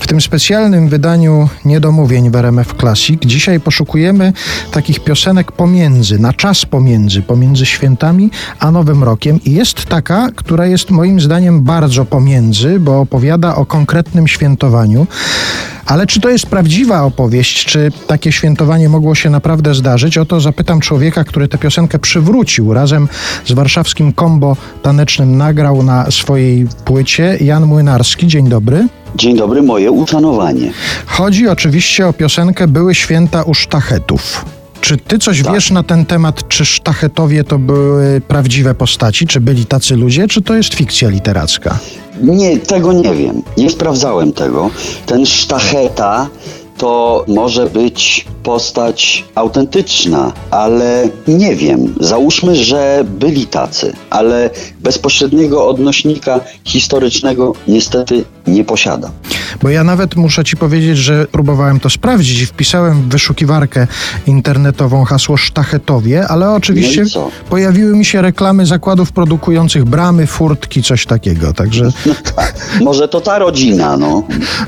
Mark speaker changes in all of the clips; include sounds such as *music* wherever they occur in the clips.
Speaker 1: W tym specjalnym wydaniu Niedomówień w RMF Classic dzisiaj poszukujemy takich piosenek pomiędzy, na czas pomiędzy, pomiędzy świętami a Nowym Rokiem. I jest taka, która jest moim zdaniem bardzo pomiędzy, bo opowiada o konkretnym świętowaniu. Ale czy to jest prawdziwa opowieść? Czy takie świętowanie mogło się naprawdę zdarzyć? O to zapytam człowieka, który tę piosenkę przywrócił. Razem z warszawskim kombo tanecznym nagrał na swojej płycie Jan Młynarski. Dzień dobry.
Speaker 2: Dzień dobry, moje uszanowanie.
Speaker 1: Chodzi oczywiście o piosenkę Były święta u sztachetów. Czy ty coś
Speaker 2: Tak.
Speaker 1: wiesz na ten temat, czy sztachetowie to były prawdziwe postaci, czy byli tacy ludzie, czy to jest fikcja literacka?
Speaker 2: Nie, tego nie wiem. Nie sprawdzałem tego. Ten sztacheta to może być postać autentyczna, ale nie wiem. Załóżmy, że byli tacy, ale bezpośredniego odnośnika historycznego niestety nie posiada.
Speaker 1: Bo ja nawet muszę ci powiedzieć, że próbowałem to sprawdzić i wpisałem w wyszukiwarkę internetową hasło sztachetowie, ale oczywiście
Speaker 2: No i co?
Speaker 1: pojawiły mi się reklamy zakładów produkujących bramy, furtki, coś takiego. Także *laughs*
Speaker 2: No tak, może to ta rodzina, no.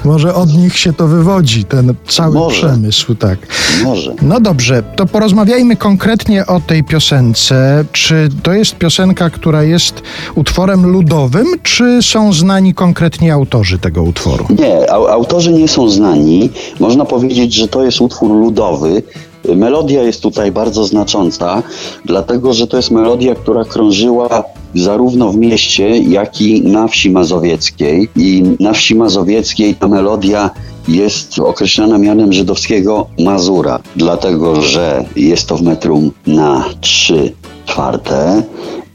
Speaker 1: może od nich się to wywodzi, ten cały
Speaker 2: Może.
Speaker 1: przemysł, tak.
Speaker 2: Może.
Speaker 1: No dobrze, to porozmawiajmy konkretnie o tej piosence. Czy to jest piosenka, która jest utworem ludowym, czy są znani konkretnie autorzy tego utworu?
Speaker 2: Nie, autorzy nie są znani. Można powiedzieć, że to jest utwór ludowy. Melodia jest tutaj bardzo znacząca, dlatego że to jest melodia, która krążyła zarówno w mieście, jak i na wsi mazowieckiej. I na wsi mazowieckiej ta melodia jest określana mianem żydowskiego Mazura, dlatego że jest to w metrum na trzy czwarte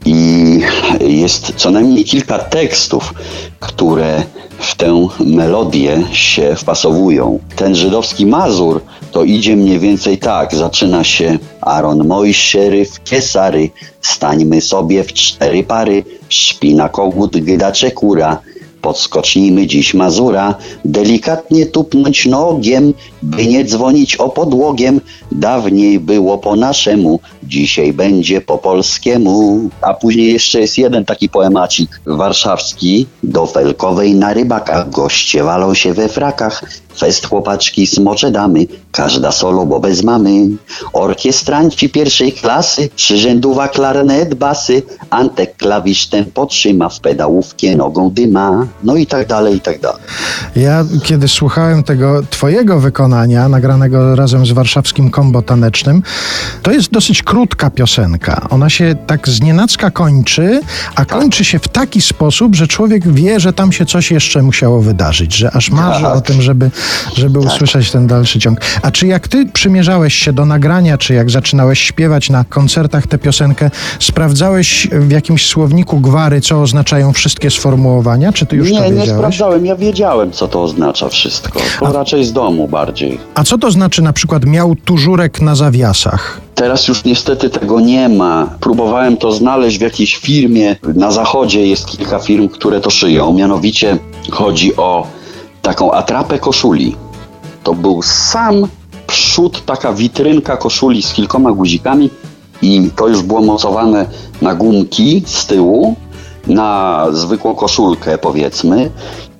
Speaker 2: i jest co najmniej kilka tekstów, które w tę melodię się wpasowują. Ten żydowski Mazur to idzie mniej więcej tak, zaczyna się Aaron Mojszery w Kiesary, stańmy sobie w cztery pary, szpina kogut, gydacze kura, Podskocznijmy dziś Mazura, delikatnie tupnąć nogiem, by nie dzwonić o podłogiem. Dawniej było po naszemu, dzisiaj będzie po polskiemu. A później jeszcze jest jeden taki poemacik warszawski. Do Felkowej na rybakach goście walą się we frakach. Fest chłopaczki smocze damy, każda solo, bo bez mamy. Orkiestranci pierwszej klasy, przyrzędowa klarnet basy, Antek klawisz ten potrzyma, w pedałówkę nogą dyma. No i tak dalej, i tak dalej.
Speaker 1: Ja kiedy słuchałem tego twojego wykonania, nagranego razem z warszawskim kombo tanecznym, to jest dosyć krótka piosenka. Ona się tak znienacka kończy, a kończy się w taki sposób, że człowiek wie, że tam się coś jeszcze musiało wydarzyć, że aż marzy
Speaker 2: Tak.
Speaker 1: o tym, żeby, żeby usłyszeć ten dalszy ciąg. A czy jak ty przymierzałeś się do nagrania, czy jak zaczynałeś śpiewać na koncertach tę piosenkę, sprawdzałeś w jakimś słowniku gwary, co oznaczają wszystkie sformułowania, czy ty już
Speaker 2: nie,
Speaker 1: to
Speaker 2: nie
Speaker 1: wiedziałeś?
Speaker 2: sprawdzałem. Ja wiedziałem, co to oznacza wszystko. To raczej z domu bardziej.
Speaker 1: A co to znaczy na przykład miał tużurek na zawiasach?
Speaker 2: Teraz już niestety tego nie ma. Próbowałem to znaleźć w jakiejś firmie. Na zachodzie jest kilka firm, które to szyją. Mianowicie chodzi o taką atrapę koszuli. To był sam przód, taka witrynka koszuli z kilkoma guzikami i to już było mocowane na gumki z tyłu, na zwykłą koszulkę powiedzmy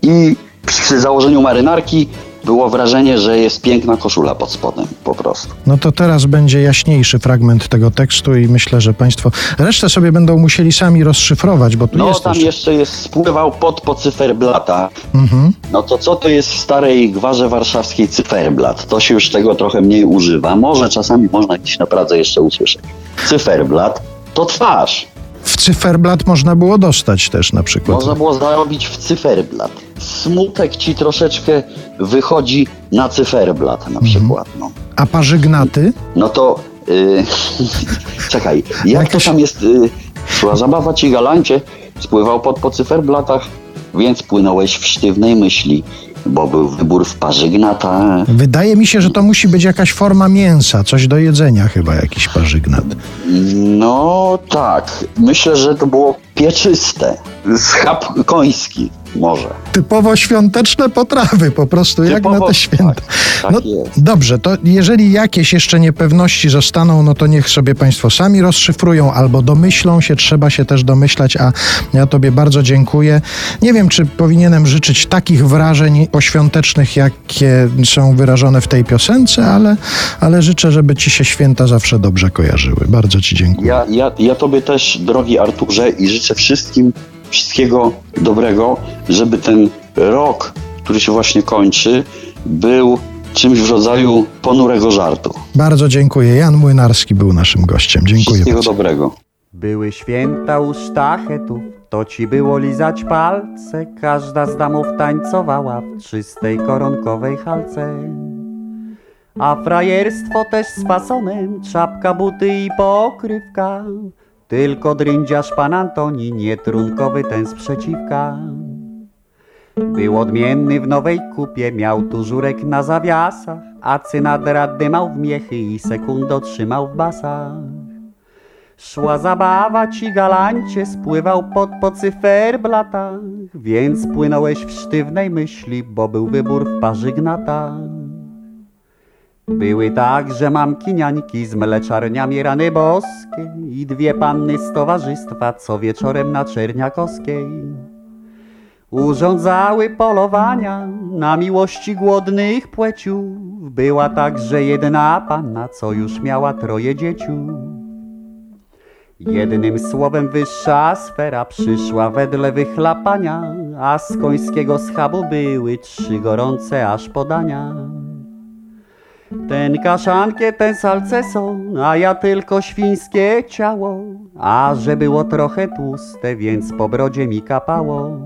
Speaker 2: i przy założeniu marynarki było wrażenie, że jest piękna koszula pod spodem po prostu.
Speaker 1: No to teraz będzie jaśniejszy fragment tego tekstu i myślę, że Państwo resztę sobie będą musieli sami rozszyfrować, bo tu
Speaker 2: No
Speaker 1: jest
Speaker 2: tam
Speaker 1: jeszcze...
Speaker 2: jeszcze jest, spływał pod po cyferblata.
Speaker 1: Mhm.
Speaker 2: No to co to jest w starej gwarze warszawskiej cyferblat? To się już tego trochę mniej używa. Może czasami można gdzieś na Pradze jeszcze usłyszeć. Cyferblat to twarz.
Speaker 1: W cyferblat można było dostać też na przykład.
Speaker 2: Można było zarobić w cyferblat. Smutek ci troszeczkę wychodzi na cyferblat na przykład. No.
Speaker 1: A parzygnaty?
Speaker 2: No to Y, *laughs* czekaj, jak
Speaker 1: Jakaś-
Speaker 2: to tam jest? Y, szła zabawa ci galancie, spływał pod po cyferblatach, więc płynąłeś w sztywnej myśli, bo był wybór w parze gnata.
Speaker 1: Wydaje mi się, że to musi być jakaś forma mięsa, coś do jedzenia chyba, jakiś parzygnat.
Speaker 2: No tak, myślę, że to było pieczyste, schab koński może.
Speaker 1: Typowo świąteczne potrawy, po prostu jak na
Speaker 2: Typowo-
Speaker 1: te święta.
Speaker 2: Tak, tak
Speaker 1: No,
Speaker 2: jest.
Speaker 1: Dobrze, to jeżeli jakieś jeszcze niepewności zostaną, no to niech sobie Państwo sami rozszyfrują albo domyślą się, trzeba się też domyślać, a ja Tobie bardzo dziękuję. Nie wiem, czy powinienem życzyć takich wrażeń poświątecznych, jakie są wyrażone w tej piosence, ale, ale życzę, żeby Ci się święta zawsze dobrze kojarzyły. Bardzo Ci dziękuję.
Speaker 2: Ja, ja, ja tobie też, drogi Arturze, i życzę wszystkim wszystkiego dobrego, żeby ten rok, który się właśnie kończy, był czymś w rodzaju ponurego żartu.
Speaker 1: Bardzo dziękuję. Jan Młynarski był naszym gościem. Dziękuję
Speaker 2: Wszystkiego
Speaker 1: bardzo.
Speaker 2: dobrego.
Speaker 3: Były święta u sztachetów, to ci było lizać palce. Każda z damów tańcowała w czystej koronkowej halce. A frajerstwo też z fasonem, czapka, buty i pokrywka. Tylko drędziarz pan Antoni, nietrunkowy ten sprzeciwka. Był odmienny w nowej kupie, miał tu żurek na zawiasach, a cynadrat dymał w miechy i sekundo trzymał w basach. Szła zabawa ci galancie, spływał pod po cyferblatach, więc płynąłeś w sztywnej myśli, bo był wybór w parze gnata. Były także mamki niańki z mleczarniami rany boskie i dwie panny z towarzystwa, co wieczorem na Czerniakowskiej. Urządzały polowania na miłości głodnych płeciów. Była także jedna panna, co już miała troje dzieciów. Jednym słowem wyższa sfera przyszła wedle wychlapania, a z końskiego schabu były trzy gorące aż podania. Ten kaszankie, ten salceson, a ja tylko świńskie ciało, a że było trochę tłuste, więc po brodzie mi kapało.